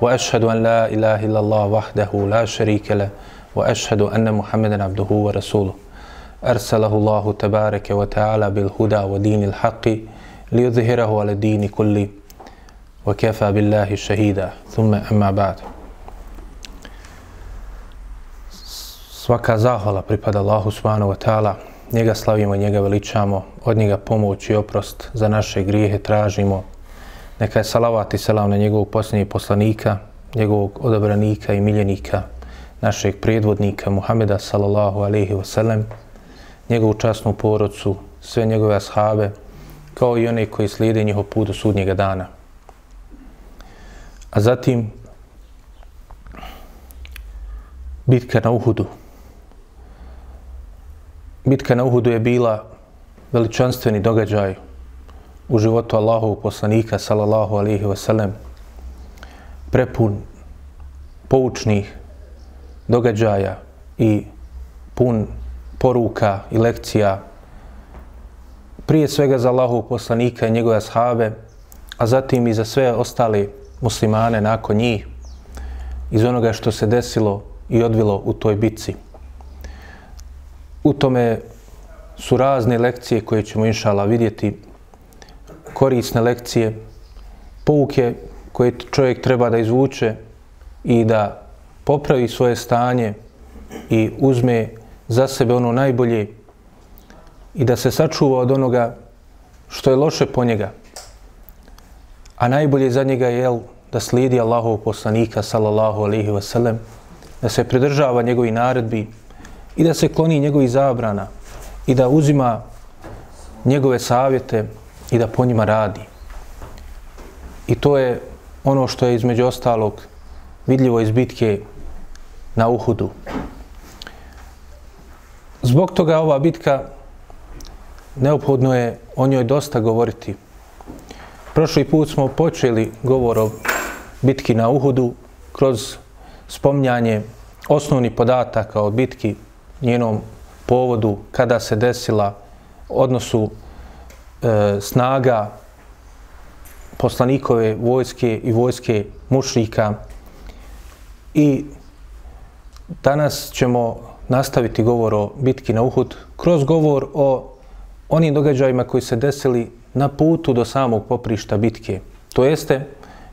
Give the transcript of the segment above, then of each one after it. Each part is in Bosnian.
وأشهد أن لا إله إلا الله وحده لا شريك له وأشهد أن محمدا عبده ورسوله أرسله الله تبارك وتعالى بالهدى ودين الحق ليظهره على الدين كله وكفى بالله شهيدا ثم أما بعد svaka zahvala pripada Allahu subhanahu wa ta'ala. Njega slavimo, njega veličamo, od njega pomoć i oprost za naše grijehe tražimo. Neka je salavat i selam na njegovog posljednjeg poslanika, njegovog odabranika i miljenika, našeg predvodnika Muhameda sallallahu alaihi wasallam, njegovu časnu porodcu, sve njegove ashabe, kao i one koji slijede njihov put do sudnjega dana. A zatim, bitka na Uhudu. Bitka na Uhudu je bila veličanstveni događaj u životu Allahovog poslanika, sallallahu alihi wasallam, prepun poučnih događaja i pun poruka i lekcija prije svega za Allahovog poslanika i njegove ashabe, a zatim i za sve ostale muslimane nakon njih iz onoga što se desilo i odvilo u toj bitci. U tome su razne lekcije koje ćemo inšala vidjeti, korisne lekcije, pouke koje čovjek treba da izvuče i da popravi svoje stanje i uzme za sebe ono najbolje i da se sačuva od onoga što je loše po njega. A najbolje za njega je da slijedi Allahov poslanika sallallahu alaihi wasallam, da se pridržava njegovi naredbi i da se kloni njegovi zabrana i da uzima njegove savjete i da po njima radi. I to je ono što je između ostalog vidljivo iz bitke na Uhudu. Zbog toga ova bitka neophodno je o njoj dosta govoriti. Prošli put smo počeli govor o bitki na Uhudu kroz spomnjanje osnovnih podataka o bitki, njenom povodu, kada se desila, odnosu e, snaga poslanikove vojske i vojske mušnika. I danas ćemo nastaviti govor o bitki na Uhud kroz govor o onim događajima koji se desili na putu do samog poprišta bitke. To jeste,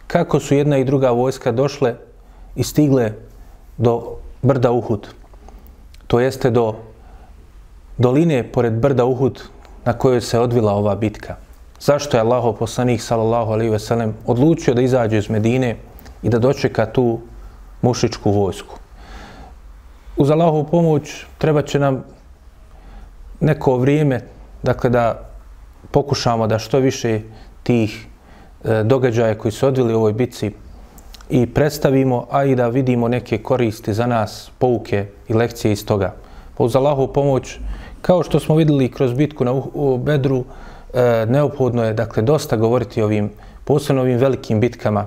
kako su jedna i druga vojska došle i stigle do brda Uhud. To jeste do doline pored brda Uhud na kojoj se odvila ova bitka. Zašto je Allahov poslanik sallallahu alejhi ve sellem odlučio da izađe iz Medine i da dočeka tu mušičku vojsku? Uz Allahovu pomoć treba će nam neko vrijeme dakle da pokušamo da što više tih e, događaja koji su odvili u ovoj bitci i predstavimo, a i da vidimo neke koristi za nas, pouke i lekcije iz toga. Pa uz Allahovu pomoć, kao što smo videli kroz bitku na u Bedru, e, neophodno je dakle dosta govoriti o ovim, posebno ovim velikim bitkama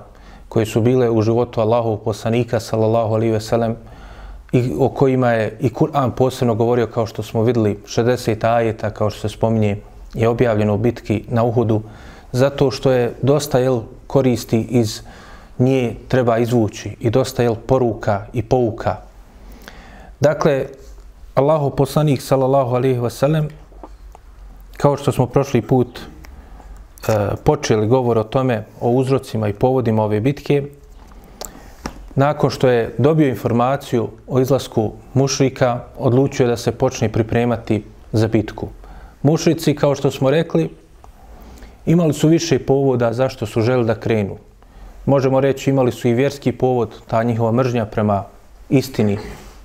koje su bile u životu Allahov poslanika, sallallahu alaihi ve sellem, i o kojima je i Kur'an posebno govorio kao što smo videli 60 ajeta kao što se spominje je objavljeno u bitki na Uhudu zato što je dosta jel, koristi iz nje treba izvući i dosta jel, poruka i pouka. Dakle, Allahu poslanik sallallahu alejhi ve sellem kao što smo prošli put e, počeli govor o tome o uzrocima i povodima ove bitke nakon što je dobio informaciju o izlasku mušrika, odlučio da se počne pripremati za bitku. Mušrici, kao što smo rekli, imali su više povoda zašto su želi da krenu. Možemo reći, imali su i vjerski povod, ta njihova mržnja prema istini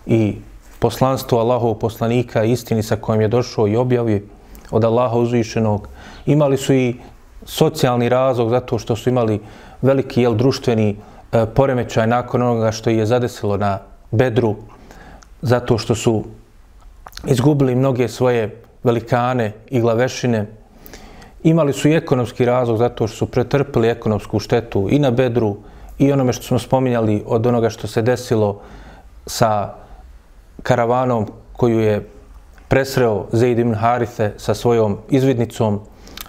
i poslanstvu Allahov poslanika, istini sa kojim je došao i objavi od Allaha uzvišenog. Imali su i socijalni razlog zato što su imali veliki jel, društveni E, poremećaj nakon onoga što je zadesilo na Bedru, zato što su izgubili mnoge svoje velikane i glavešine. Imali su i ekonomski razlog zato što su pretrpili ekonomsku štetu i na Bedru i onome što smo spominjali od onoga što se desilo sa karavanom koju je presreo Zaid ibn Harithe sa svojom izvidnicom,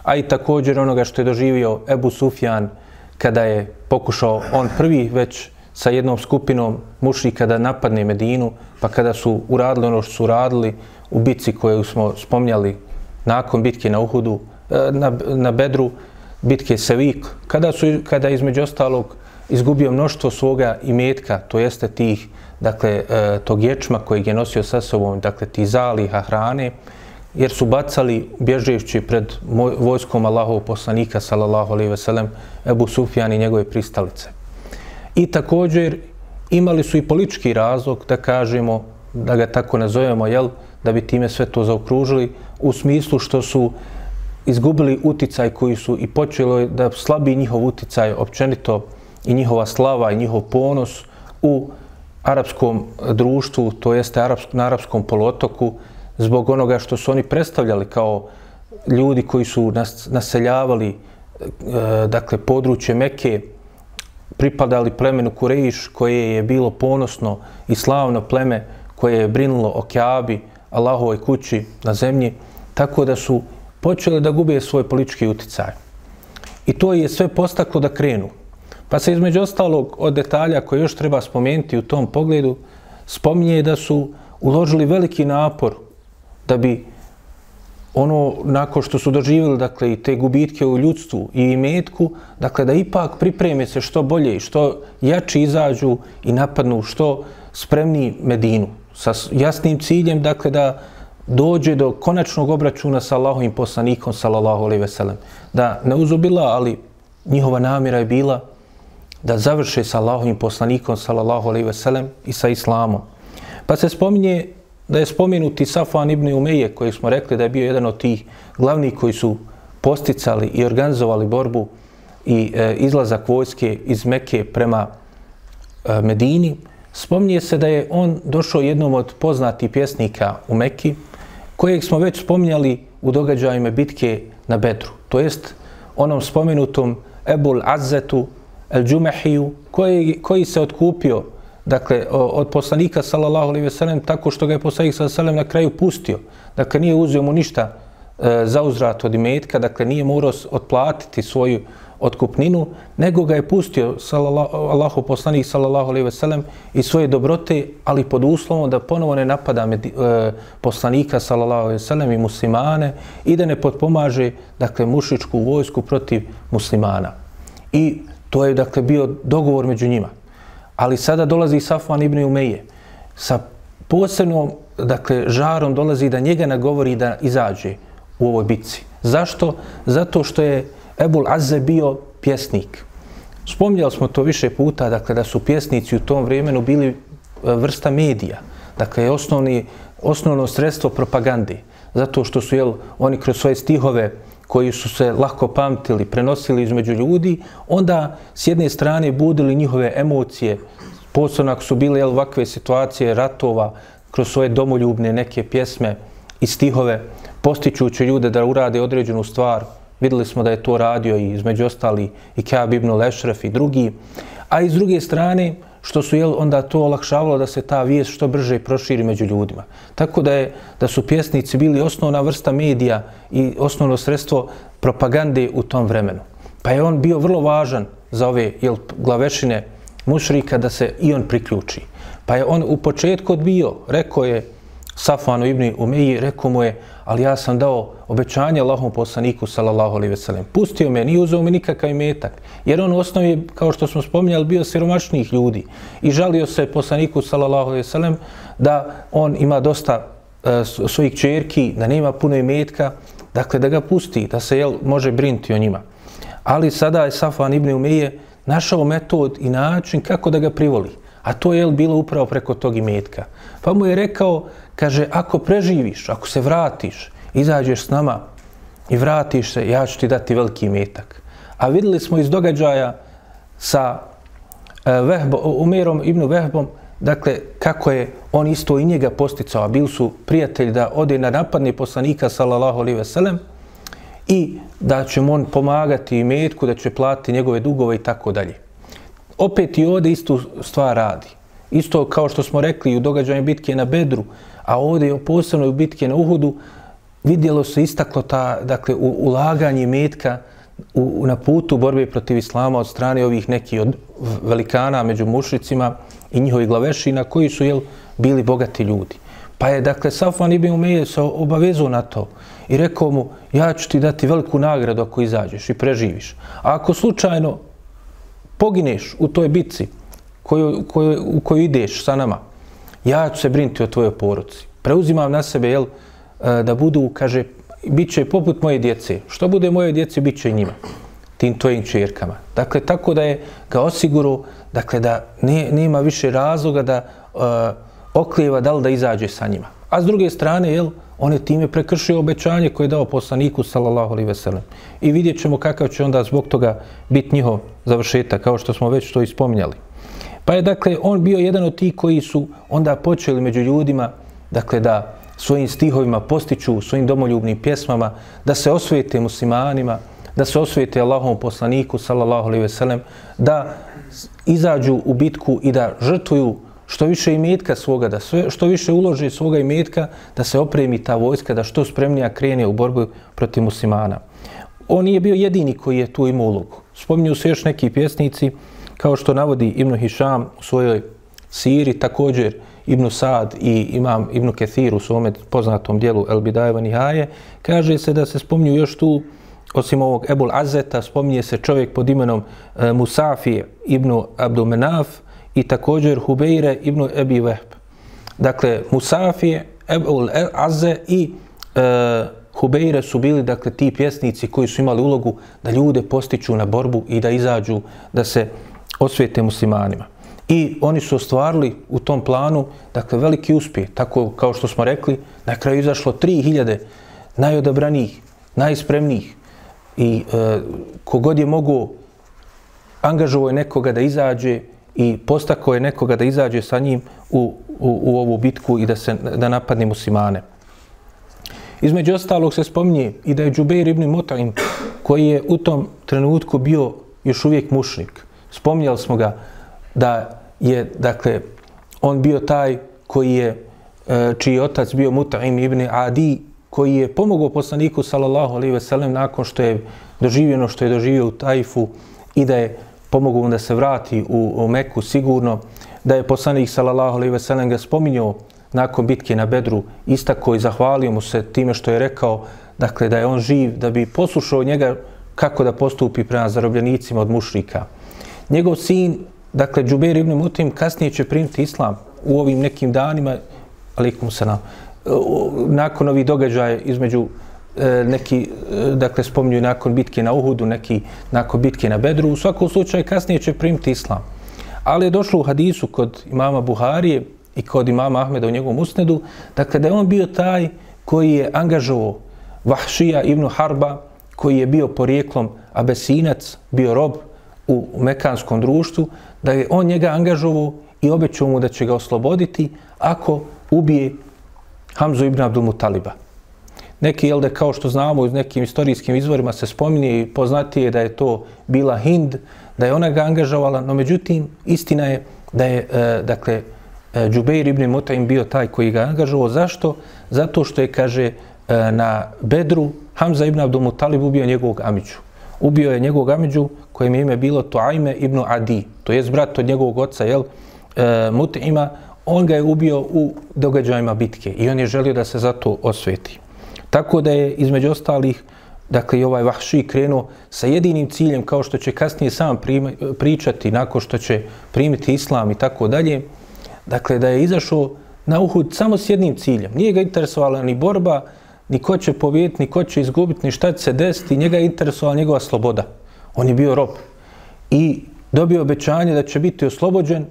a i također onoga što je doživio Ebu Sufjan kada je pokušao on prvi već sa jednom skupinom mušnika da napadne Medinu, pa kada su uradili ono što su uradili u bitci koju smo spomnjali nakon bitke na Uhudu, e, na, na Bedru, bitke Sevik, kada su kada između ostalog izgubio mnoštvo svoga imetka, to jeste tih, dakle, e, tog ječma koji je nosio sa sobom, dakle, ti zaliha hrane, jer su bacali, bježeći pred vojskom Allahov poslanika, sallallahu alaihi ve sellem, Ebu Sufjan i njegove pristalice. I također imali su i politički razlog da kažemo, da ga tako nazovemo, jel, da bi time sve to zaokružili, u smislu što su izgubili uticaj koji su i počelo da slabi njihov uticaj općenito i njihova slava i njihov ponos u arapskom društvu, to jeste arapsk, na arapskom polotoku, zbog onoga što su oni predstavljali kao ljudi koji su nas, naseljavali e, dakle područje Mekke, pripadali plemenu Kurejiš koje je bilo ponosno i slavno pleme koje je brinulo o Kjabi, Allahovoj kući na zemlji, tako da su počeli da gube svoj politički uticaj. I to je sve postaklo da krenu. Pa se između ostalog od detalja koje još treba spomenuti u tom pogledu, spominje da su uložili veliki napor da bi ono nakon što su doživjeli dakle, i te gubitke u ljudstvu i imetku, dakle da ipak pripreme se što bolje i što jači izađu i napadnu što spremni Medinu sa jasnim ciljem dakle da dođe do konačnog obračuna sa Allahovim poslanikom sallallahu alejhi ve sellem. Da ne uzubila ali njihova namjera je bila da završe sa Allahovim poslanikom sallallahu alejhi ve sellem i sa islamom. Pa se spominje da je spomenuti Safan ibn Umeje koji smo rekli da je bio jedan od tih glavnih koji su posticali i organizovali borbu i e, izlazak vojske iz Mekke prema e, Medini. Spominje se da je on došao jednom od poznatih pjesnika u Mekki kojeg smo već spominjali u događajima bitke na Bedru. To jest onom spomenutom Ebul Azzetu El Džumehiju, koji, koji se odkupio dakle, od poslanika sallallahu alejhi ve sellem tako što ga je poslanik sallallahu alejhi ve sellem na kraju pustio. Dakle, nije uzeo mu ništa e, za uzrat od imetka, dakle, nije morao otplatiti svoju otkupninu, nego ga je pustio Allahu poslanik sallallahu alejhi ve sellem i svoje dobrote, ali pod uslovom da ponovo ne napada med, e, poslanika sallallahu alejhi ve sellem i muslimane i da ne potpomaže dakle mušičku vojsku protiv muslimana. I To je dakle bio dogovor među njima. Ali sada dolazi Safvan ibn Umeje sa posebnom dakle, žarom dolazi da njega nagovori da izađe u ovoj bitci. Zašto? Zato što je Ebul Azze bio pjesnik. Spomnjali smo to više puta, dakle, da su pjesnici u tom vremenu bili e, vrsta medija. Dakle, osnovni, osnovno sredstvo propagande. Zato što su jel, oni kroz svoje stihove koji su se lako pamtili, prenosili između ljudi, onda s jedne strane budili njihove emocije, posebno ako su bile jel, ovakve situacije ratova, kroz svoje domoljubne neke pjesme i stihove, postičući ljude da urade određenu stvar. Videli smo da je to radio i između ostali i Kjab ibn Lešref i drugi. A iz druge strane, što su jel, onda to olakšavalo da se ta vijest što brže proširi među ljudima. Tako da je da su pjesnici bili osnovna vrsta medija i osnovno sredstvo propagande u tom vremenu. Pa je on bio vrlo važan za ove jel, glavešine mušrika da se i on priključi. Pa je on u početku odbio, rekao je Safvanu ibn Umeji, rekao mu je, ali ja sam dao obećanje Allahom poslaniku, sallallahu alaihi veselem. Pustio me, nije uzeo mi nikakav metak, Jer on u osnovi, kao što smo spominjali, bio siromašnijih ljudi. I žalio se poslaniku, sallallahu alaihi veselem, da on ima dosta e, svojih čerki, da nema puno metka, dakle da ga pusti, da se jel, može brinti o njima. Ali sada je Safan ibn Umeje našao metod i način kako da ga privoli. A to je bilo upravo preko tog imetka. Pa mu je rekao, kaže, ako preživiš, ako se vratiš, izađeš s nama i vratiš se, ja ću ti dati veliki imetak. A videli smo iz događaja sa e, Vehbo, Umerom ibn Vehbom, dakle, kako je on isto i njega posticao, a bil su prijatelji da ode na napadne poslanika, sallallahu alaihi veselem, i da će on pomagati i metku, da će platiti njegove dugove i tako dalje. Opet i ovdje istu stvar radi. Isto kao što smo rekli u događaju bitke na Bedru, a ovdje posebno u bitke na Uhudu, vidjelo se istaklo ta, dakle, ulaganje metka u, na putu borbe protiv Islama od strane ovih nekih od velikana među mušicima i njihovi glavešina koji su jel, bili bogati ljudi. Pa je, dakle, Safvan ibn Umeje se obavezao na to i rekao mu, ja ću ti dati veliku nagradu ako izađeš i preživiš. A ako slučajno pogineš u toj bitci koju, koju, u koju ideš sa nama, ja ću se brinuti o tvojoj poruci. Preuzimam na sebe, jel, e, da budu, kaže, bit će poput moje djece. Što bude moje djece, bit će njima, tim tvojim čerkama. Dakle, tako da je ga osiguro, dakle, da ne, nema više razloga da uh, oklijeva da li da izađe sa njima. A s druge strane, jel, on je time prekršio obećanje koje je dao poslaniku, sallallahu alaihi veselem. I vidjet ćemo kakav će onda zbog toga biti njihov završetak, kao što smo već to ispominjali. Pa je, dakle, on bio jedan od tih koji su onda počeli među ljudima, dakle, da svojim stihovima postiču, svojim domoljubnim pjesmama, da se osvijete muslimanima, da se osvijete Allahom poslaniku, sallallahu alaihi veselem, da izađu u bitku i da žrtvuju što više imetka svoga, da sve, što više uloži svoga imetka, da se opremi ta vojska, da što spremnija krene u borbu protiv muslimana. On nije bio jedini koji je tu imao ulogu. Spominju se još neki pjesnici, kao što navodi Ibn Hišam u svojoj siri, također Ibn Sad i imam Ibn Kethir u svome poznatom dijelu El Bidajeva Nihaje, kaže se da se spominju još tu, osim ovog Ebul Azeta, spominje se čovjek pod imenom e, Musafije Ibn Abdumenaf, i također Hubeire ibn Ebi Vehb. Dakle, Musafije, Ebul Aze i e, Hubeire su bili dakle, ti pjesnici koji su imali ulogu da ljude postiču na borbu i da izađu, da se osvijete muslimanima. I oni su ostvarili u tom planu dakle, veliki uspjeh. Tako kao što smo rekli, na kraju izašlo 3000 najodabranijih, najspremnijih i e, kogod je mogu angažovao nekoga da izađe i postako je nekoga da izađe sa njim u, u, u ovu bitku i da se da napadne muslimane. Između ostalog se spominje i da je Džubeir ibn Mutaim, koji je u tom trenutku bio još uvijek mušnik. Spominjali smo ga da je, dakle, on bio taj koji je, e, čiji otac bio Mutaim ibn Adi, koji je pomogao poslaniku, sallallahu alaihi ve sellem, nakon što je doživljeno što je doživio u Tajfu i da je pomogao mu da se vrati u, u Meku sigurno, da je poslanik sallallahu alejhi ve sellem ga spominjao nakon bitke na Bedru, istako i zahvalio mu se time što je rekao dakle da je on živ, da bi poslušao njega kako da postupi prema zarobljenicima od mušrika. Njegov sin, dakle Džubeir ibn Mutim, kasnije će primiti islam u ovim nekim danima, alikum se na, nakon ovih događaja između e, neki, e, dakle, spominju nakon bitke na Uhudu, neki nakon bitke na Bedru, u svakom slučaju kasnije će primiti islam. Ali je došlo u hadisu kod imama Buharije i kod imama Ahmeda u njegovom usnedu, dakle, da je on bio taj koji je angažovao Vahšija ibn Harba, koji je bio porijeklom abesinac, bio rob u mekanskom društvu, da je on njega angažovao i obećao mu da će ga osloboditi ako ubije Hamzu ibn Abdul Mutaliba neki, jel da kao što znamo iz nekim istorijskim izvorima se spominje i poznatije da je to bila Hind, da je ona ga angažovala, no međutim, istina je da je, e, dakle, e, Džubeir ibn Mutaim bio taj koji ga angažovao. Zašto? Zato što je, kaže, e, na Bedru Hamza ibn Abdul Mutalib ubio njegovog Amiću. Ubio je njegovog amiđu kojem je ime bilo Tuajme ibn Adi, to je brat od njegovog oca, jel, e, Mut'ima, on ga je ubio u događajima bitke i on je želio da se zato osveti. Tako da je između ostalih, dakle i ovaj Vahši krenuo sa jedinim ciljem kao što će kasnije sam prima, pričati nakon što će primiti islam i tako dalje, dakle da je izašao na Uhud samo s jednim ciljem. Nije ga interesovala ni borba, ni ko će pobijeti, ni ko će izgubiti, ni šta će se desiti, njega je interesovala njegova sloboda. On je bio rob. I dobio obećanje da će biti oslobođen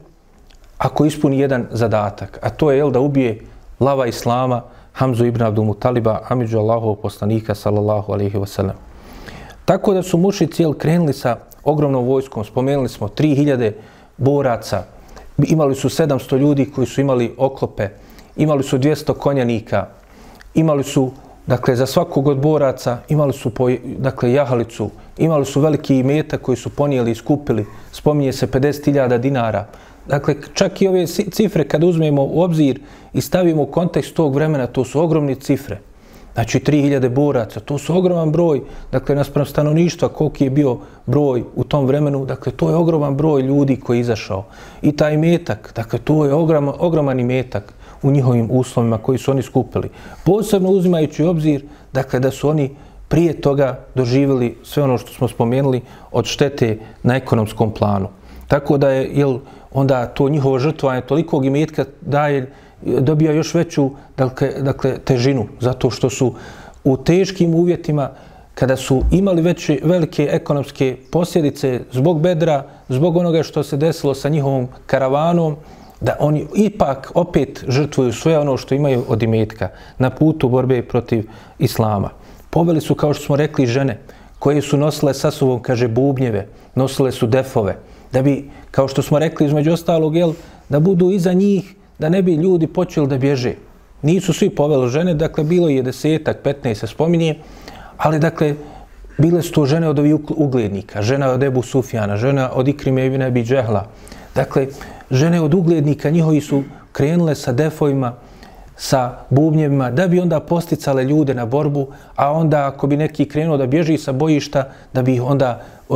ako ispuni jedan zadatak, a to je jel, da ubije lava Islama, Hamzu ibn Abdul Mutaliba, Amidžu Allahov poslanika, sallallahu alaihi wasallam. Tako da su muši cijel krenuli sa ogromnom vojskom, spomenuli smo 3000 boraca imali su 700 ljudi koji su imali oklope, imali su 200 konjanika, imali su, dakle, za svakog od boraca, imali su, po, dakle, jahalicu, imali su veliki imeta koji su ponijeli i skupili, spominje se 50.000 dinara. Dakle, čak i ove cifre, kad uzmemo u obzir i stavimo u kontekst tog vremena, to su ogromne cifre. Znači, 3000 boraca, to su ogroman broj, dakle, naspram stanovništva, koliki je bio broj u tom vremenu, dakle, to je ogroman broj ljudi koji je izašao. I taj metak, dakle, to je ogroman, ogroman metak u njihovim uslovima koji su oni skupili. Posebno uzimajući obzir, dakle, da su oni prije toga doživjeli sve ono što smo spomenuli od štete na ekonomskom planu. Tako da je, jel, onda to njihovo žrtvanje tolikog imetka daje dobija još veću dakle, dakle, težinu, zato što su u teškim uvjetima, kada su imali veće, velike ekonomske posljedice zbog bedra, zbog onoga što se desilo sa njihovom karavanom, da oni ipak opet žrtvuju sve ono što imaju od imetka na putu borbe protiv islama. Poveli su, kao što smo rekli, žene koje su nosile sa sobom, kaže, bubnjeve, nosile su defove, da bi, kao što smo rekli, između ostalog, jel, da budu iza njih da ne bi ljudi počeli da bježe. Nisu svi poveli žene, dakle, bilo je desetak, 15 se spominje, ali, dakle, bile su to žene od ovih uglednika, žena od Ebu Sufjana, žena od Ikrime ibn Abi Džehla. Dakle, žene od uglednika, njihovi su krenule sa defojima, sa bubnjevima, da bi onda posticale ljude na borbu, a onda ako bi neki krenuo da bježi sa bojišta, da bi ih onda e,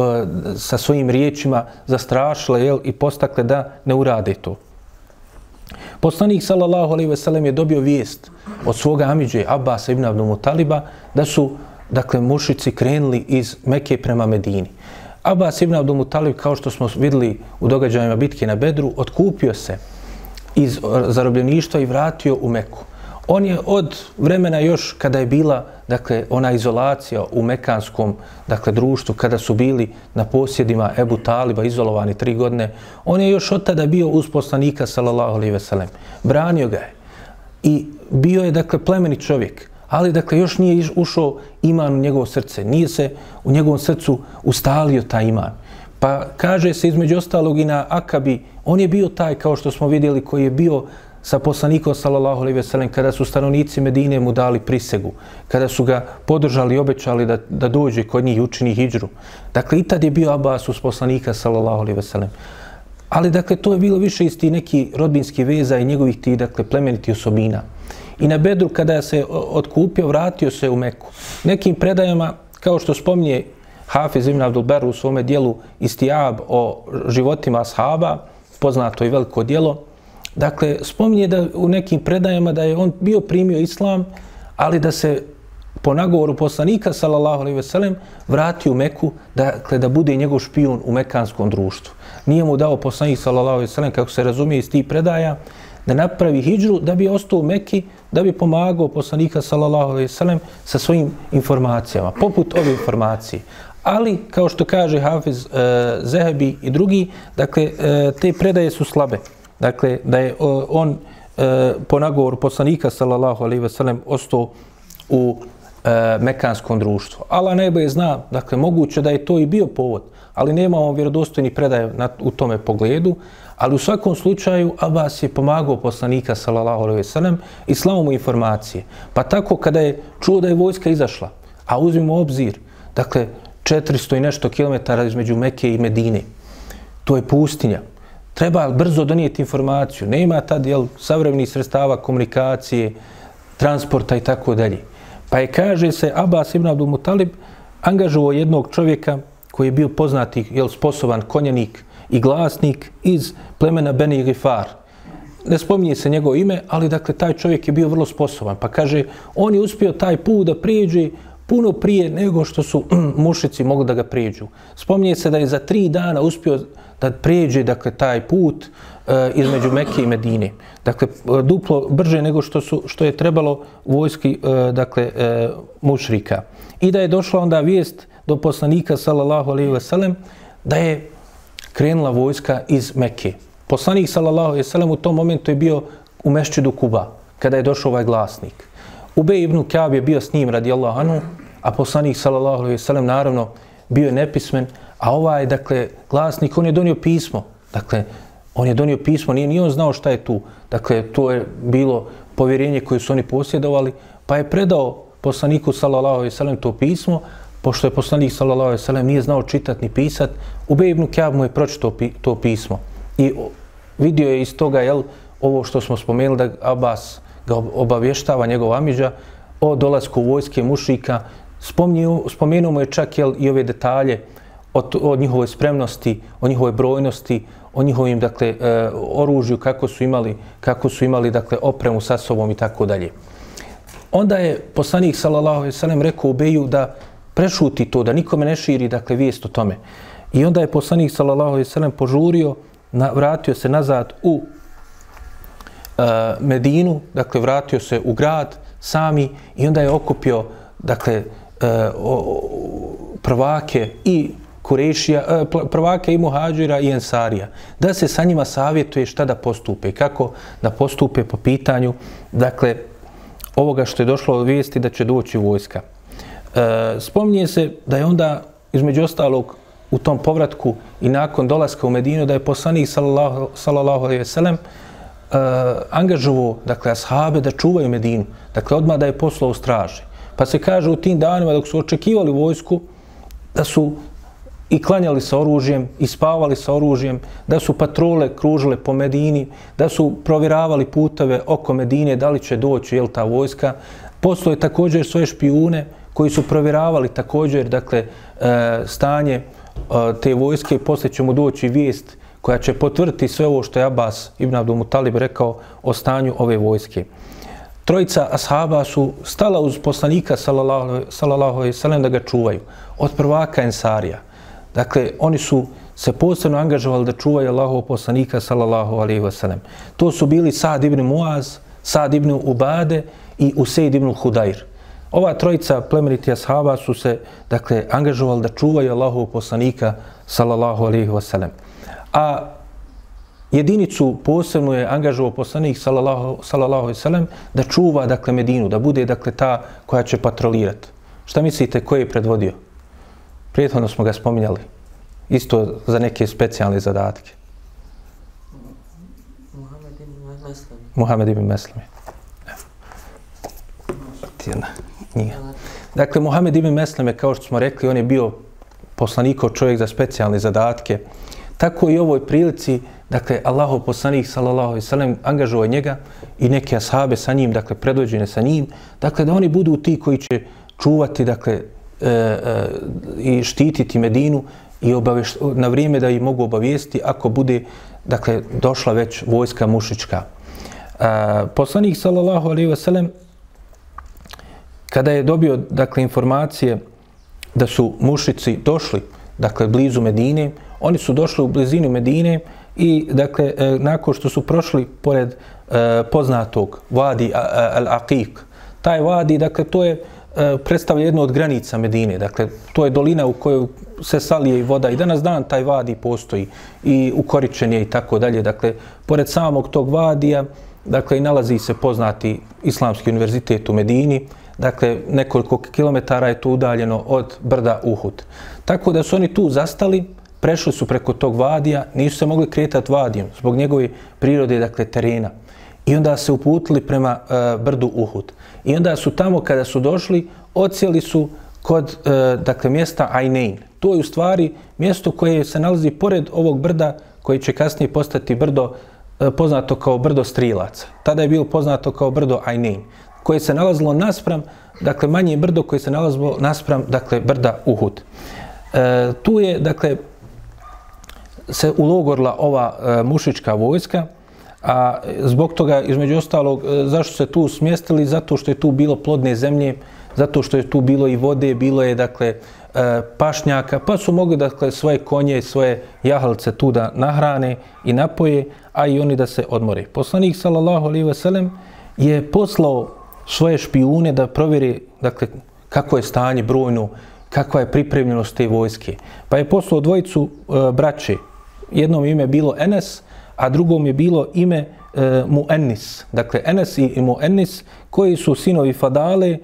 sa svojim riječima zastrašile jel, i postakle da ne urade to. Poslanik sallallahu alejhi ve sellem je dobio vijest od svoga amidže Abbas ibn Abdul Mutaliba da su dakle mušici krenuli iz Mekke prema Medini. Abbas ibn Abdul Mutalib kao što smo vidjeli u događajima bitke na Bedru otkupio se iz zarobljeništva i vratio u Meku. On je od vremena još kada je bila dakle ona izolacija u mekanskom dakle društvu kada su bili na posjedima Ebu Taliba izolovani tri godine, on je još od tada bio uz poslanika sallallahu alejhi ve sellem. Branio ga je. I bio je dakle plemeni čovjek, ali dakle još nije ušao iman u njegovo srce, nije se u njegovom srcu ustalio taj iman. Pa kaže se između ostalog i na Akabi, on je bio taj kao što smo vidjeli koji je bio sa poslanikom sallallahu alejhi ve sellem kada su stanovnici Medine mu dali prisegu, kada su ga podržali i obećali da, da dođe kod njih i učini hidžru. Dakle, i tad je bio Abbas uz poslanika sallallahu alejhi ve sellem. Ali, dakle, to je bilo više isti neki rodbinski veza i njegovih ti, dakle, plemeniti osobina. I na Bedru, kada se otkupio, vratio se u Meku. Nekim predajama, kao što spominje Hafiz ibn Abdul Ber u svome dijelu Istijab o životima ashaba, poznato i veliko dijelo, Dakle, spominje da u nekim predajama da je on bio primio islam, ali da se po nagovoru poslanika, sallallahu alaihi veselem, vrati u Meku, dakle, da bude njegov špijun u mekanskom društvu. Nije mu dao poslanik, sallallahu alaihi veselem, kako se razumije iz tih predaja, da napravi hijđru, da bi ostao u Meki, da bi pomagao poslanika, sallallahu alaihi veselem, sa svojim informacijama, poput ove informacije. Ali, kao što kaže Hafiz e, Zehebi i drugi, dakle, e, te predaje su slabe. Dakle, da je eh, on e, po nagovoru poslanika sallallahu alejhi ve sellem ostao u e, mekanskom društvu. Allah najbolje zna, dakle, moguće da je to i bio povod, ali nemamo vjerodostojni predaje na, u tome pogledu, ali u svakom slučaju Abbas je pomagao poslanika sallallahu alejhi ve sellem i slao mu informacije. Pa tako kada je čuo da je vojska izašla, a uzmimo obzir, dakle, 400 i nešto kilometara između Mekke i Medine, to je pustinja, treba brzo donijeti informaciju. Nema tad jel, savremenih sredstava komunikacije, transporta i tako dalje. Pa je, kaže se, Abbas ibn Abdul Mutalib angažovao jednog čovjeka koji je bio poznati, jel, sposoban konjanik i glasnik iz plemena Beni Gifar. Ne spominje se njegovo ime, ali dakle, taj čovjek je bio vrlo sposoban. Pa kaže, on je uspio taj put da prijeđe puno prije nego što su mušici mogli da ga prijeđu. Spominje se da je za tri dana uspio da prijeđe dakle, taj put e, između Mekke i Medine. Dakle, e, duplo brže nego što, su, što je trebalo vojski e, dakle, e, mušrika. I da je došla onda vijest do poslanika sallallahu alaihi ve sellem da je krenula vojska iz Mekke. Poslanik sallallahu alaihi ve sellem u tom momentu je bio u mešćidu Kuba kada je došao ovaj glasnik. Ubej ibn Kjab je bio s njim radijallahu anhu, a poslanik sallallahu alaihi ve sellem naravno bio je nepismen, A ovaj, dakle, glasnik, on je donio pismo. Dakle, On je donio pismo, nije ni on znao šta je tu. Dakle, to je bilo povjerenje koje su oni posjedovali, pa je predao poslaniku sallallahu alejhi ve sellem to pismo, pošto je poslanik sallallahu alejhi ve sellem nije znao čitati ni pisati, Ubej ibn Kjab mu je pročitao to pismo. I vidio je iz toga, jel, ovo što smo spomenuli, da Abbas ga obavještava njegov Amidža o dolasku vojske mušika, spomenuo mu je čak jel, i ove detalje o, o njihovoj spremnosti, o njihovoj brojnosti, o njihovim dakle e, oružju kako su imali kako su imali dakle opremu sa sobom i tako dalje. Onda je poslanik sallallahu alejhi ve sellem rekao Ubeju da prešuti to da nikome ne širi dakle vijest o tome. I onda je poslanik sallallahu alejhi ve sellem požurio, na, vratio se nazad u e, Medinu, dakle vratio se u grad sami i onda je okupio dakle e, o, prvake i Kurešija, e, prvaka i Muhađira i Ensarija, da se sa njima savjetuje šta da postupe, kako da postupe po pitanju, dakle, ovoga što je došlo od vijesti da će doći vojska. E, spominje se da je onda, između ostalog, u tom povratku i nakon dolaska u Medinu, da je poslanik, sallallahu, sallallahu alaihi veselem, e, angažovo, dakle, ashabe da čuvaju Medinu. Dakle, odmah da je poslao u straži. Pa se kaže u tim danima dok su očekivali vojsku, da su i klanjali sa oružjem i spavali sa oružjem, da su patrole kružile po Medini, da su provjeravali puteve oko Medine, da li će doći jel, ta vojska. Postoje također svoje špijune koji su provjeravali također dakle, e, stanje e, te vojske. Poslije ćemo doći vijest koja će potvrditi sve ovo što je Abbas ibn Abdul Mutalib rekao o stanju ove vojske. Trojica ashaba su stala uz poslanika sallallahu alejhi ve sellem da ga čuvaju od prvaka Ensarija. Dakle, oni su se posebno angažovali da čuvaju Allahov poslanika, sallallahu alaihi wa sallam. To su bili Sa'd ibn Muaz, Sa'd ibn Ubade i Usaid ibn Hudair. Ova trojica plemeniti ashaba su se, dakle, angažovali da čuvaju Allahov poslanika, sallallahu alaihi wa sallam. A jedinicu posebno je angažovao poslanik, sallallahu, sallallahu alaihi wa sallam, da čuva, dakle, Medinu, da bude, dakle, ta koja će patrolirati. Šta mislite, ko je predvodio? Prijethodno smo ga spominjali. Isto za neke specijalne zadatke. Muhammed ibn Meslam. Muhammed ibn Meslam. Tijena. Nije. Dakle, Muhammed ibn Meslam je, kao što smo rekli, on je bio poslanikov čovjek za specijalne zadatke. Tako i u ovoj prilici, dakle, Allahov poslanik, sallallahu alaihi sallam, angažuje njega i neke ashabe sa njim, dakle, predvođene sa njim, dakle, da oni budu ti koji će čuvati, dakle, E, e, i štititi Medinu i obaveš, na vrijeme da ih mogu obavijesti ako bude dakle došla već vojska mušička. E, poslanik sallallahu alejhi ve sellem kada je dobio dakle informacije da su mušici došli dakle blizu Medine, oni su došli u blizinu Medine i dakle e, nakon što su prošli pored e, poznatog vadi al-Aqiq, taj vadi dakle to je E, E, predstavlja jednu od granica Medine. Dakle, to je dolina u kojoj se salije i voda i danas dan taj vadi postoji i ukoričen je i tako dalje. Dakle, pored samog tog vadija, dakle, i nalazi se poznati Islamski univerzitet u Medini, dakle, nekoliko kilometara je to udaljeno od brda Uhud. Tako da su oni tu zastali, prešli su preko tog vadija, nisu se mogli kretati vadijom zbog njegove prirode, dakle, terena. I onda se uputili prema e, brdu Uhud. I onda su tamo kada su došli, ocijeli su kod e, dakle, mjesta Ainein. To je u stvari mjesto koje se nalazi pored ovog brda koji će kasnije postati brdo e, poznato kao brdo Strilaca. Tada je bilo poznato kao brdo Ainein koje se nalazilo naspram, dakle manje brdo koje se nalazilo naspram, dakle brda Uhud. E, tu je, dakle, se ulogorla ova e, mušička vojska, A zbog toga, između ostalog, e, zašto se tu smjestili? Zato što je tu bilo plodne zemlje, zato što je tu bilo i vode, bilo je, dakle, e, pašnjaka, pa su mogli, dakle, svoje konje, svoje jahalce tu da nahrane i napoje, a i oni da se odmore. Poslanik, sallallahu alaihi ve sellem, je poslao svoje špijune da provjeri, dakle, kako je stanje brojno, kakva je pripremljenost te vojske. Pa je poslao dvojicu e, braće. Jednom ime bilo Enes, a drugom je bilo ime e, Muennis. Dakle, Enes i Muennis, koji su sinovi Fadale, e,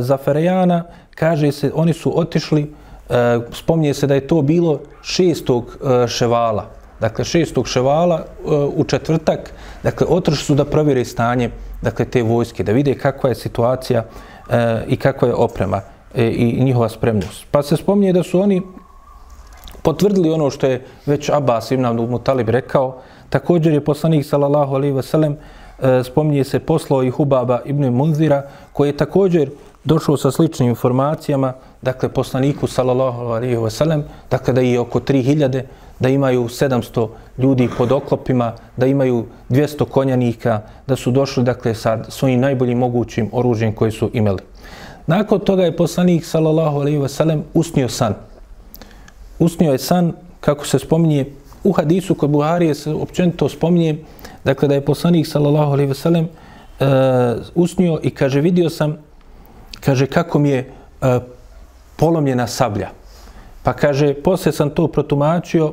Zaferejana, kaže se, oni su otišli, e, spominje se da je to bilo šestog e, ševala. dakle šestog ševala e, u četvrtak, dakle otršli su da provjere stanje dakle te vojske, da vide kakva je situacija e, i kakva je oprema e, i njihova spremnost. Pa se spominje da su oni potvrdili ono što je već Abbas ibn Abdul Mutalib rekao. Također je poslanik sallallahu alejhi ve sellem spominje se poslao i Hubaba ibn Munzira koji je također došao sa sličnim informacijama, dakle poslaniku sallallahu alejhi ve sellem, dakle da je oko 3000 da imaju 700 ljudi pod oklopima, da imaju 200 konjanika, da su došli dakle sa svojim najboljim mogućim oružjem koje su imali. Nakon toga je poslanik sallallahu alejhi ve sellem usnio san. Usnio je san kako se spominje u hadisu kod Buharije se općenito spominje dakle da je poslanik sallallahu alejhi ve sellem uh, usnio i kaže vidio sam kaže kako mi je uh, polomljena sablja. Pa kaže, posle sam to protumačio,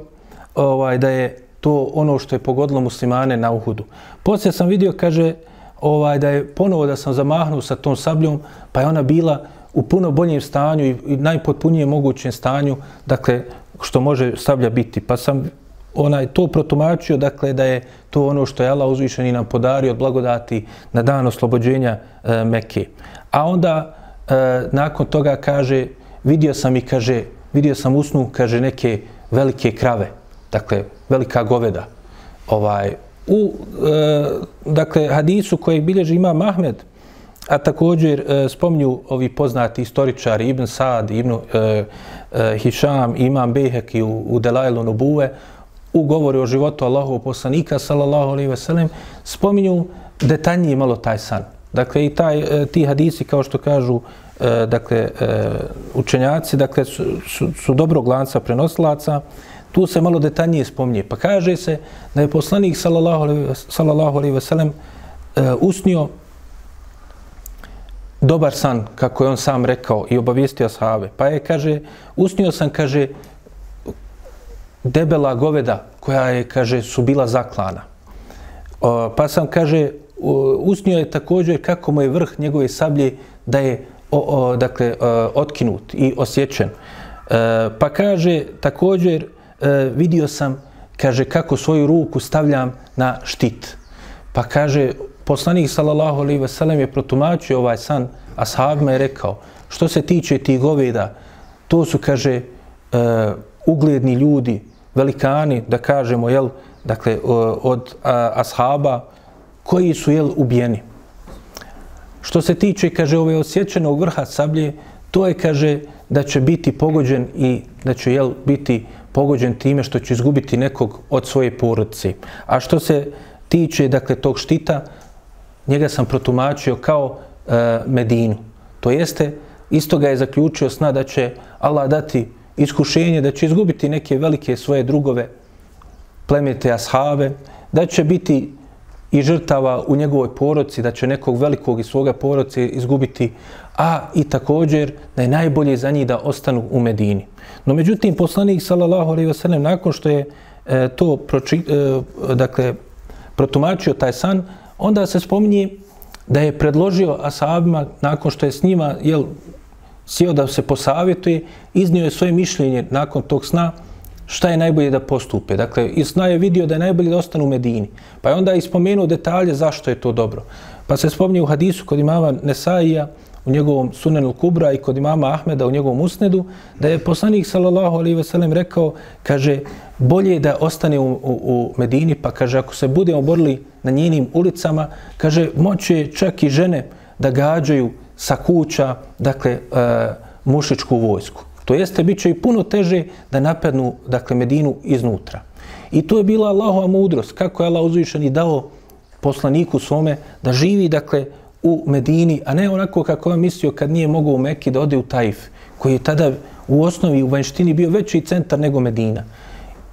ovaj da je to ono što je pogodilo muslimane na Uhudu. Poslije sam vidio, kaže, ovaj da je ponovo da sam zamahnuo sa tom sabljom, pa je ona bila u puno boljem stanju i, i najpotpunijem mogućem stanju, dakle, što može sablja biti. Pa sam onaj to protumačio, dakle, da je to ono što je Allah uzvišeni nam podario od blagodati na dan oslobođenja e, Mekke. A onda, e, nakon toga, kaže, vidio sam i, kaže, vidio sam usnu, kaže, neke velike krave dakle, velika goveda. Ovaj, u, e, dakle, hadisu koji bilježi ima Mahmed, a također e, spominju ovi poznati istoričari Ibn Sad, Ibn e, e, Hišam, Imam Beheki u, u Delajlu Nubuve, u govori o životu Allahov poslanika, sallallahu alaihi veselem, spominju detaljnije malo taj san. Dakle, i taj, e, ti hadisi, kao što kažu, e, dakle, e, učenjaci, dakle, su, su, su dobro glanca prenosilaca, tu se malo detaljnije spominje. Pa kaže se da je poslanik sallallahu alaihi ve sellem e, usnio dobar san, kako je on sam rekao i obavijestio sahabe. Pa je, kaže, usnio sam, kaže, debela goveda koja je, kaže, su bila zaklana. O, pa sam, kaže, usnio je također kako mu je vrh njegove sablje da je, o, o, dakle, o, otkinut i osjećen. E, pa kaže, također, e, vidio sam, kaže, kako svoju ruku stavljam na štit. Pa kaže, poslanik sallallahu alejhi ve sellem je protumačio ovaj san, ashabima je rekao, što se tiče tih goveda, to su, kaže, e, ugledni ljudi, velikani, da kažemo, jel, dakle, od a, ashaba, koji su, jel, ubijeni. Što se tiče, kaže, ove osjećenog vrha sablje, to je, kaže, da će biti pogođen i da će, jel, biti pogođen time što će izgubiti nekog od svoje porodice. A što se tiče dakle tog štita, njega sam protumačio kao e, Medinu. To jeste, isto ga je zaključio sna da će Allah dati iskušenje, da će izgubiti neke velike svoje drugove, plemete ashave, da će biti i žrtava u njegovoj poroci, da će nekog velikog iz svoga poroci izgubiti, a i također da je najbolje za njih da ostanu u Medini. No međutim, poslanik sallallahu alejhi ve sellem nakon što je e, to proči, e, dakle, protumačio taj san, onda se spominje da je predložio ashabima nakon što je s njima jel, sjeo da se posavjetuje, iznio je svoje mišljenje nakon tog sna, šta je najbolje da postupe. Dakle, iz sna je vidio da je najbolje da ostane u Medini. Pa je onda ispomenuo detalje zašto je to dobro. Pa se spominje u hadisu kod imama Nesaija, u njegovom sunenu Kubra i kod imama Ahmeda u njegovom usnedu, da je poslanik sallallahu alaihi ve sellem rekao, kaže, bolje je da ostane u, u, u Medini, pa kaže, ako se budemo borili na njenim ulicama, kaže, moće čak i žene da gađaju sa kuća, dakle, e, mušičku vojsku. To jeste, bit će i puno teže da napadnu, dakle, Medinu iznutra. I to je bila Allahova mudrost, kako je Allah uzvišen i dao poslaniku svome da živi, dakle, u Medini, a ne onako kako je mislio kad nije mogao u Mekki da ode u Taif, koji je tada u osnovi u vanštini bio veći centar nego Medina.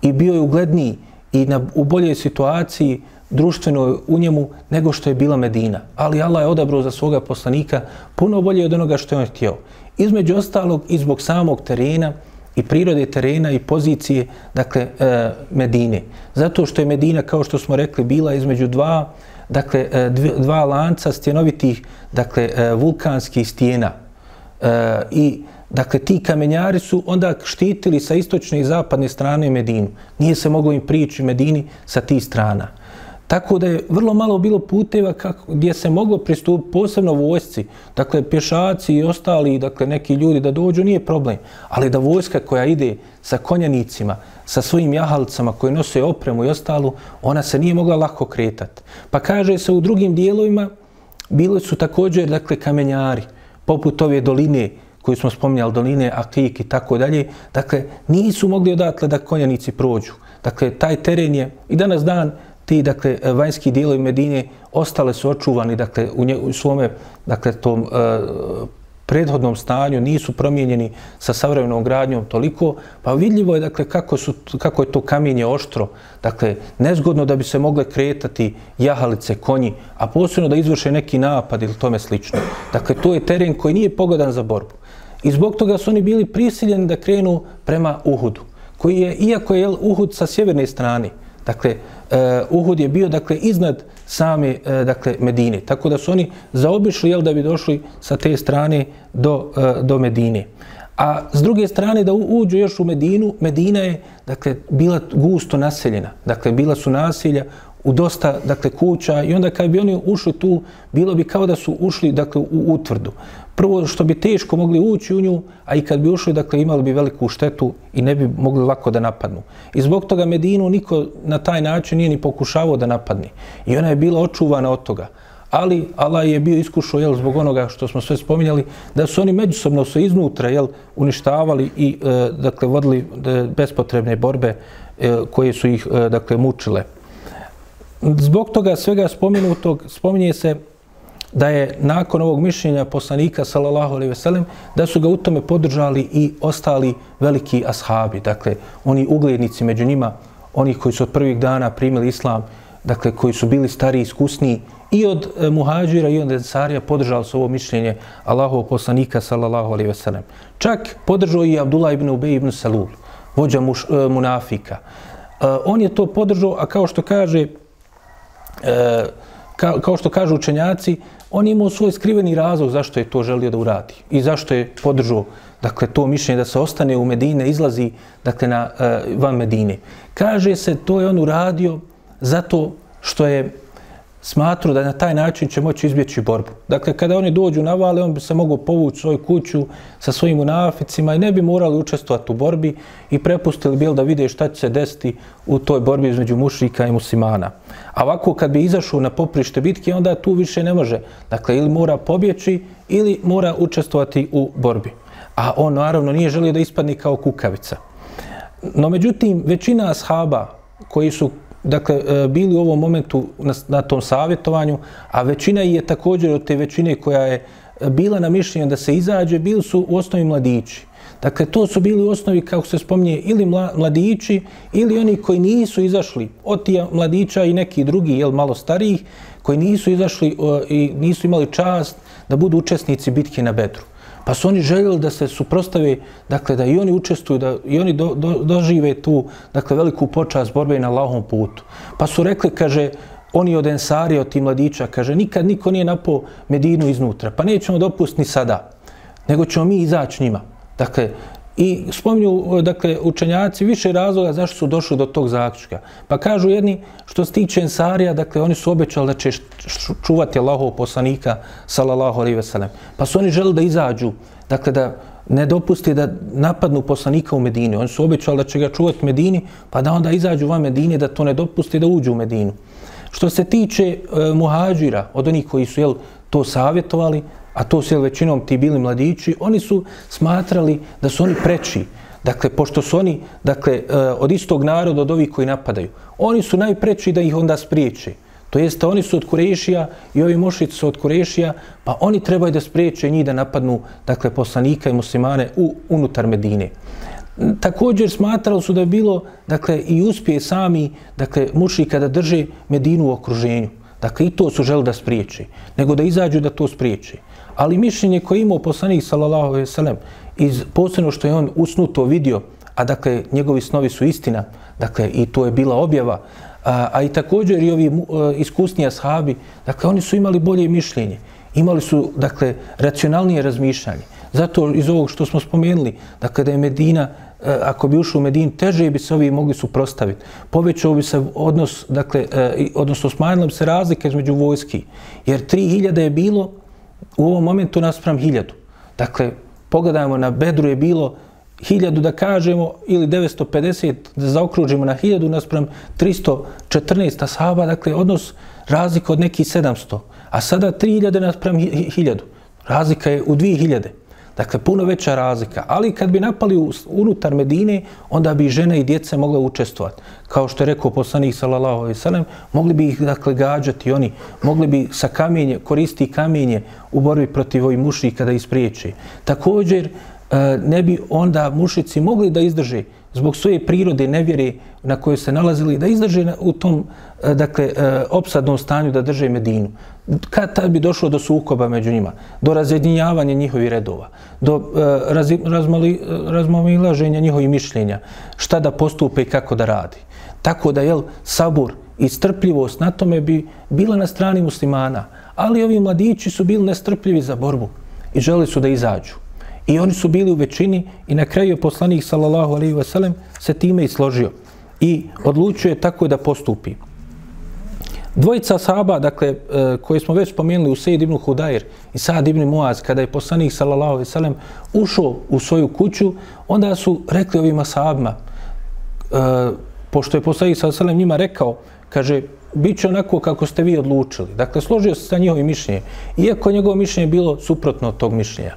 I bio je ugledniji i na, u boljoj situaciji društveno u njemu nego što je bila Medina. Ali Allah je odabrao za svoga poslanika puno bolje od onoga što je on htio. Između ostalog i zbog samog terena i prirode terena i pozicije dakle, e, Medine. Zato što je Medina, kao što smo rekli, bila između dva dakle, e, dva lanca stjenovitih, dakle, e, vulkanskih stijena. E, I dakle, ti kamenjari su onda štitili sa istočne i zapadne strane Medinu. Nije se moglo im prići Medini sa tih strana. Tako da je vrlo malo bilo puteva kako, gdje se moglo pristupiti, posebno vojsci, dakle pješaci i ostali, dakle neki ljudi da dođu, nije problem. Ali da vojska koja ide sa konjanicima, sa svojim jahalicama koji nose opremu i ostalu, ona se nije mogla lako kretati. Pa kaže se u drugim dijelovima, bili su također dakle kamenjari, poput ove doline koju smo spominjali, doline Akik i tako dalje, dakle nisu mogli odatle da konjanici prođu. Dakle, taj teren je i danas dan ti dakle vanjski dijelovi Medine ostale su očuvani dakle u, nje, u svome dakle tom e, prethodnom stanju nisu promijenjeni sa savremenom gradnjom toliko pa vidljivo je dakle kako su kako je to kamenje oštro. Dakle nezgodno da bi se mogle kretati jahalice konji a posebno da izvrše neki napad ili tome slično. Dakle to je teren koji nije pogodan za borbu. I zbog toga su oni bili prisiljeni da krenu prema Uhudu koji je iako je Uhud sa sjeverne strane Dakle, uh, Uhud je bio dakle iznad same e, dakle Medine. Tako da su oni zaobišli jel da bi došli sa te strane do e, do Medine. A s druge strane da uđu još u Medinu, Medina je dakle bila gusto naseljena. Dakle bila su naselja u dosta dakle kuća i onda kad bi oni ušli tu bilo bi kao da su ušli dakle u utvrdu prvo što bi teško mogli ući u nju, a i kad bi ušli, dakle, imali bi veliku štetu i ne bi mogli lako da napadnu. I zbog toga Medinu niko na taj način nije ni pokušavao da napadne. I ona je bila očuvana od toga. Ali Allah je bio iskušao, jel, zbog onoga što smo sve spominjali, da su oni međusobno se iznutra, jel, uništavali i, e, dakle, vodili e, bespotrebne borbe e, koje su ih, e, dakle, mučile. Zbog toga svega spominutog, spominje se da je nakon ovog mišljenja poslanika sallallahu alejhi ve sellem da su ga u tome podržali i ostali veliki ashabi dakle oni uglednici među njima oni koji su od prvih dana primili islam dakle koji su bili stari i iskusni i od e, i od ensarija podržali su ovo mišljenje Allahov poslanika sallallahu alejhi ve sellem. Čak podržao i Abdullah ibn Ubej ibn Salul vođa muš, e, munafika. E, on je to podržao a kao što kaže e, ka, kao što kažu učenjaci, on imao svoj skriveni razlog zašto je to želio da uradi i zašto je podržao dakle, to mišljenje da se ostane u Medine, izlazi dakle, na, uh, van Medine. Kaže se, to je on uradio zato što je smatru da na taj način će moći izbjeći borbu. Dakle, kada oni dođu na vale, on bi se mogao povući svoju kuću sa svojim unaficima i ne bi morali učestvovati u borbi i prepustili bil da vide šta će se desiti u toj borbi između mušrika i muslimana. A ovako, kad bi izašao na poprište bitke, onda tu više ne može. Dakle, ili mora pobjeći ili mora učestvovati u borbi. A on, naravno, nije želio da ispadne kao kukavica. No, međutim, većina ashaba koji su dakle, e, bili u ovom momentu na, na tom savjetovanju, a većina je također od te većine koja je bila na mišljenju da se izađe, bili su u osnovi mladići. Dakle, to su bili u osnovi, kako se spominje, ili mladići, ili oni koji nisu izašli od tija mladića i neki drugi, jel, malo starijih, koji nisu izašli i nisu imali čast da budu učesnici bitke na Bedru. Pa su oni željeli da se suprostave, dakle, da i oni učestvuju, da i oni do, do, dožive tu, dakle, veliku počast borbe na lahom putu. Pa su rekli, kaže, oni od Ensarija, od tih mladića, kaže, nikad niko nije napao Medinu iznutra, pa nećemo dopustiti ni sada, nego ćemo mi izaći njima. Dakle, I spominju, dakle, učenjaci više razloga zašto su došli do tog zaključka. Pa kažu jedni, što se tiče Ensarija, dakle, oni su obećali da će čuvati Allahov poslanika, salallahu alaihi veselem. Pa su oni želi da izađu, dakle, da ne dopusti da napadnu poslanika u Medini. Oni su obećali da će ga čuvati u Medini, pa da onda izađu van Medine, da to ne dopusti da uđu u Medinu. Što se tiče e, muhađira, od onih koji su jel, to savjetovali, a to su većinom ti bili mladići, oni su smatrali da su oni preči. Dakle, pošto su oni dakle, e, od istog naroda od ovih koji napadaju, oni su najpreči da ih onda spriječe. To jeste, oni su od Kurešija i ovi mošici su od Kurešija, pa oni trebaju da spriječe njih da napadnu dakle, poslanika i muslimane u, unutar Medine. Također smatrali su da je bilo dakle, i uspije sami dakle, mušika da drže Medinu u okruženju. Dakle, i to su želi da spriječe, nego da izađu da to spriječe. Ali mišljenje koje imao poslanik sallallahu alejhi ve sellem iz posebno što je on usnuto vidio, a dakle njegovi snovi su istina, dakle i to je bila objava, a, a i također i ovi a, iskusni ashabi, dakle oni su imali bolje mišljenje, imali su dakle racionalnije razmišljanje. Zato iz ovog što smo spomenuli, dakle, da kada je Medina, e, ako bi ušao u Medinu, teže bi se ovi mogli suprostaviti. Povećao bi se odnos, dakle, e, odnosno smanjila bi se razlika između vojski. Jer 3000 je bilo u ovom momentu naspram 1000. Dakle, pogledajmo, na Bedru je bilo hiljadu da kažemo ili 950 da zaokružimo na hiljadu naspram 314 asaba, dakle odnos razlika od nekih 700, a sada 3000 naspram hiljadu. Razlika je u 2000. Dakle, puno veća razlika. Ali kad bi napali unutar Medine, onda bi žene i djece mogle učestvovati. Kao što je rekao poslanik sallallahu alejhi ve sellem, mogli bi ih dakle gađati oni, mogli bi sa kamenje koristiti kamenje u borbi protiv ovih mušrika da ispriječi. Također eh, ne bi onda mušici mogli da izdrže zbog svoje prirode nevjere na kojoj se nalazili, da izdrže u tom e, dakle, e, opsadnom stanju da drže Medinu. Kad tad bi došlo do sukoba među njima, do razjedinjavanja njihovih redova, do e, razmomilaženja njihovih mišljenja, šta da postupe i kako da radi. Tako da, jel, sabor i strpljivost na tome bi bila na strani muslimana, ali ovi mladići su bili nestrpljivi za borbu i želi su da izađu. I oni su bili u većini i na kraju je poslanik sallallahu alejhi ve sellem se time i složio i odlučio je tako da postupi. Dvojica sahaba, dakle, e, koje smo već spomenuli u Sejid ibn Hudair i Sad ibn Muaz, kada je poslanik sallallahu alaihi ve sellem ušao u svoju kuću, onda su rekli ovima sahabima, e, pošto je poslanik sallallahu alaihi ve sellem njima rekao, kaže, bit će onako kako ste vi odlučili. Dakle, složio se sa njihovim mišljenjem, iako njegovo mišljenje bilo suprotno od tog mišljenja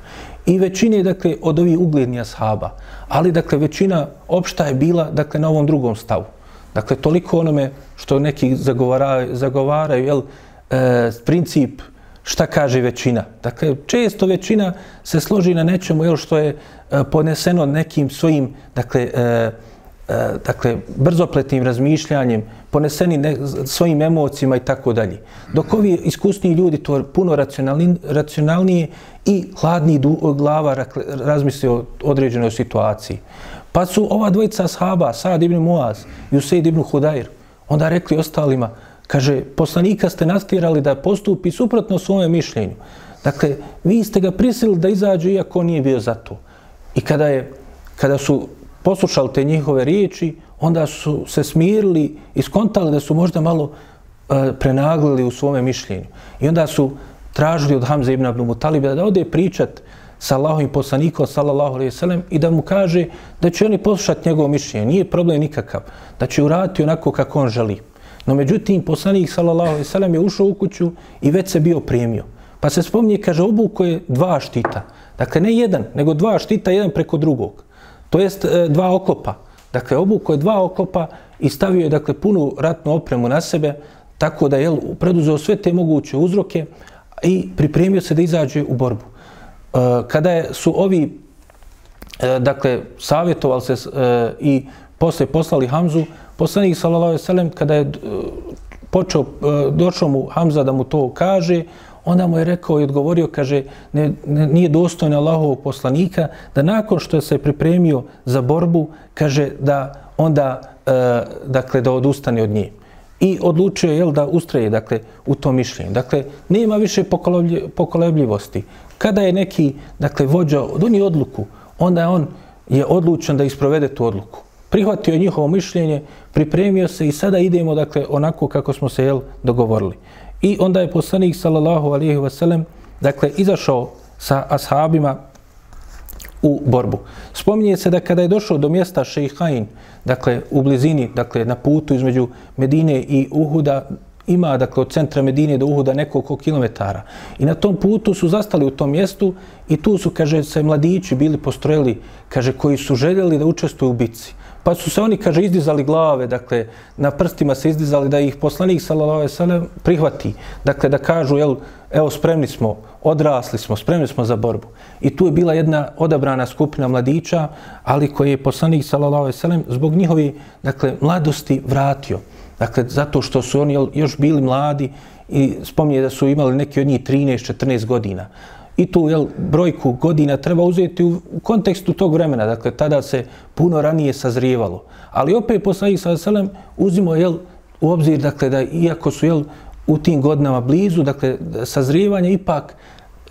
i većine dakle od ovih uglednih ashaba. Ali dakle većina opšta je bila dakle na ovom drugom stavu. Dakle toliko onome što neki zagovaraju zagovaraju jel e, princip šta kaže većina. Dakle često većina se složi na nečemu jel što je e, poneseno nekim svojim dakle e, e, dakle brzopletnim razmišljanjem poneseni ne, svojim emocijama i tako dalje. Dok ovi iskusni ljudi to puno racionalni, racionalnije i hladni du, glava razmisli o određenoj situaciji. Pa su ova dvojica sahaba, Sad ibn Muaz i Usaid ibn Hudair, onda rekli ostalima, kaže, poslanika ste nastirali da postupi suprotno svome mišljenju. Dakle, vi ste ga prisilili da izađe iako nije bio za to. I kada, je, kada su poslušali te njihove riječi, onda su se smirili i skontali da su možda malo e, prenaglili u svome mišljenju. I onda su tražili od Hamza ibn Abdul Mutaliba da ode pričat sa Allahovim poslanikom, sallallahu alaihi sallam, i da mu kaže da će oni poslušati njegovo mišljenje. Nije problem nikakav. Da će uraditi onako kako on želi. No međutim, poslanik, sallallahu alaihi sallam, je ušao u kuću i već se bio primio. Pa se spominje, kaže, obuko je dva štita. Dakle, ne jedan, nego dva štita, jedan preko drugog. To jest e, dva oklopa. Dakle, obuko je dva oklopa i stavio je, dakle, punu ratnu opremu na sebe, tako da je preduzeo sve te moguće uzroke, i pripremio se da izađe u borbu. E, kada je, su ovi, e, dakle, savjetovali se i posle poslali Hamzu, poslanik sallallahu alejhi ve sellem kada je počeo došao mu Hamza da mu to kaže, onda mu je rekao i odgovorio, kaže, ne, ne, nije dostojno Allahovog poslanika, da nakon što se pripremio za borbu, kaže da onda, e, dakle, da odustane od nje i odlučio je da ustraje dakle, u tom mišljenju. Dakle, nema više pokolebljivosti. Kada je neki dakle, vođa donio odluku, onda je on je odlučen da isprovede tu odluku. Prihvatio je njihovo mišljenje, pripremio se i sada idemo dakle, onako kako smo se jel, dogovorili. I onda je poslanik sallallahu alihi wasallam dakle, izašao sa ashabima u borbu. Spominje se da kada je došao do mjesta Šejhain, dakle u blizini, dakle na putu između Medine i Uhuda, ima dakle od centra Medine do Uhuda nekoliko kilometara. I na tom putu su zastali u tom mjestu i tu su, kaže, se mladići bili postrojili, kaže, koji su željeli da učestvuju u bitci. Pa su se oni, kaže, izdizali glave, dakle, na prstima se izdizali da ih poslanik, sallallahu alaihi sallam, prihvati. Dakle, da kažu, jel, evo, spremni smo, odrasli smo, spremni smo za borbu. I tu je bila jedna odabrana skupina mladića, ali koji je poslanik, sallallahu alaihi sallam, zbog njihovi, dakle, mladosti vratio. Dakle, zato što su oni još bili mladi i spominje da su imali neki od njih 13-14 godina i tu jel, brojku godina treba uzeti u kontekstu tog vremena. Dakle, tada se puno ranije sazrijevalo. Ali opet poslanik sa selem uzimo jel, u obzir dakle, da iako su jel, u tim godinama blizu, dakle, sazrijevanje ipak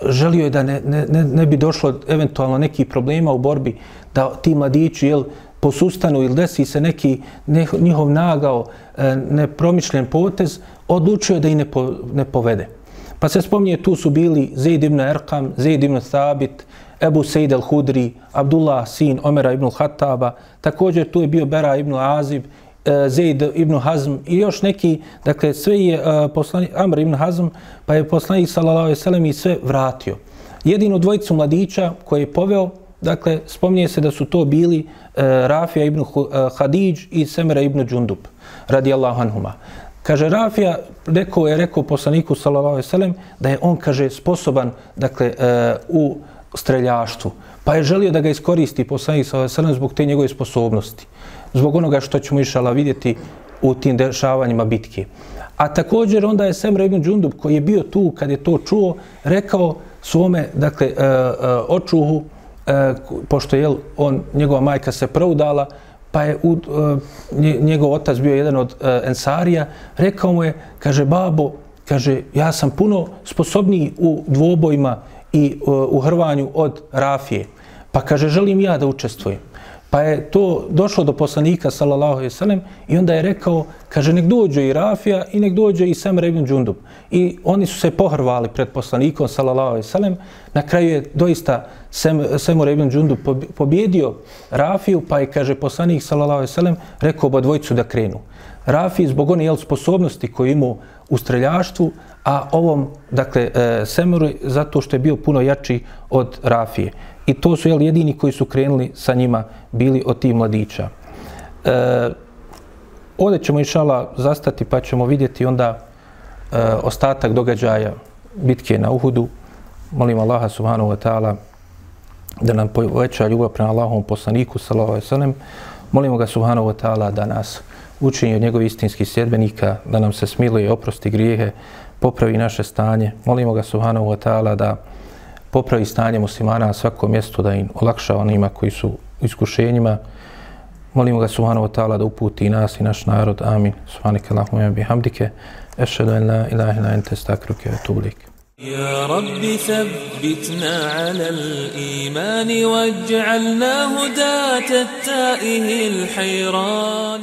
želio je da ne, ne, ne, ne bi došlo eventualno neki problema u borbi, da ti mladići, jel, posustanu ili desi se neki ne, njihov nagao, e, nepromišljen potez, odlučio je da i ne, po, ne povede. Pa se spominje, tu su bili Zaid ibn Erkam, Zaid ibn Thabit, Ebu Sejid al-Hudri, Abdullah sin Omera ibn Hataba, također tu je bio Bera ibn Azib, eh, Zaid ibn Hazm i još neki, dakle sve je eh, poslani, poslanik Amr ibn Hazm, pa je poslanik sallallahu alejhi ve sellem i sve vratio. Jedino dvojicu mladića koje je poveo, dakle spominje se da su to bili eh, Rafija ibn Hadidž i Semera ibn Džundub, radijallahu anhuma. Kaže Rafija, rekao je rekao poslaniku sallallahu alejhi da je on kaže sposoban dakle e, u streljaštvu. Pa je želio da ga iskoristi poslanik sallallahu alejhi zbog te njegove sposobnosti zbog onoga što ćemo išala vidjeti u tim dešavanjima bitke. A također onda je Semra ibn Džundub koji je bio tu kad je to čuo, rekao svome, dakle, e, e, očuhu, e, pošto je on, njegova majka se proudala, pa je u, e, njegov otac bio jedan od e, ensarija, rekao mu je, kaže, babo, kaže, ja sam puno sposobniji u dvobojima i e, u hrvanju od Rafije, pa kaže, želim ja da učestvujem. Pa je to došlo do poslanika sallallahu alejhi ve sellem i onda je rekao kaže nek dođe i Rafija i nek dođe i Samr ibn Džundub. I oni su se pohrvali pred poslanikom sallallahu alejhi ve sellem. Na kraju je doista Samr ibn Džundub pobjedio Rafiju, pa je kaže poslanik sallallahu alejhi ve sellem rekao oba dvojicu da krenu. Rafi zbog one jel sposobnosti koje imao u streljaštvu, a ovom, dakle, e, Semeru zato što je bio puno jači od Rafije. I to su jel, jedini koji su krenuli sa njima bili od tih mladića. E, ovdje ćemo išala zastati pa ćemo vidjeti onda e, ostatak događaja bitke na Uhudu. Molim Allaha subhanahu wa ta'ala da nam poveća ljubav prema Allahom poslaniku sallallahu alejhi ve sellem. Molimo ga subhanahu wa ta'ala da nas učini od njegovih istinskih sjedbenika, da nam se smiluje i oprosti grijehe, popravi naše stanje. Molimo ga subhanahu wa ta'ala da popravi stanje muslimana na svakom mjestu, da im olakša onima koji su u iskušenjima. Molimo ga subhanahu wa ta'ala da uputi i nas i naš narod. Amin. Subhanike Allahumma bihamdike. Ešhedu en la ilaha illa ente stakruke ve tublik. يا رب ثبتنا على الإيمان واجعلنا هداة التائه الحيران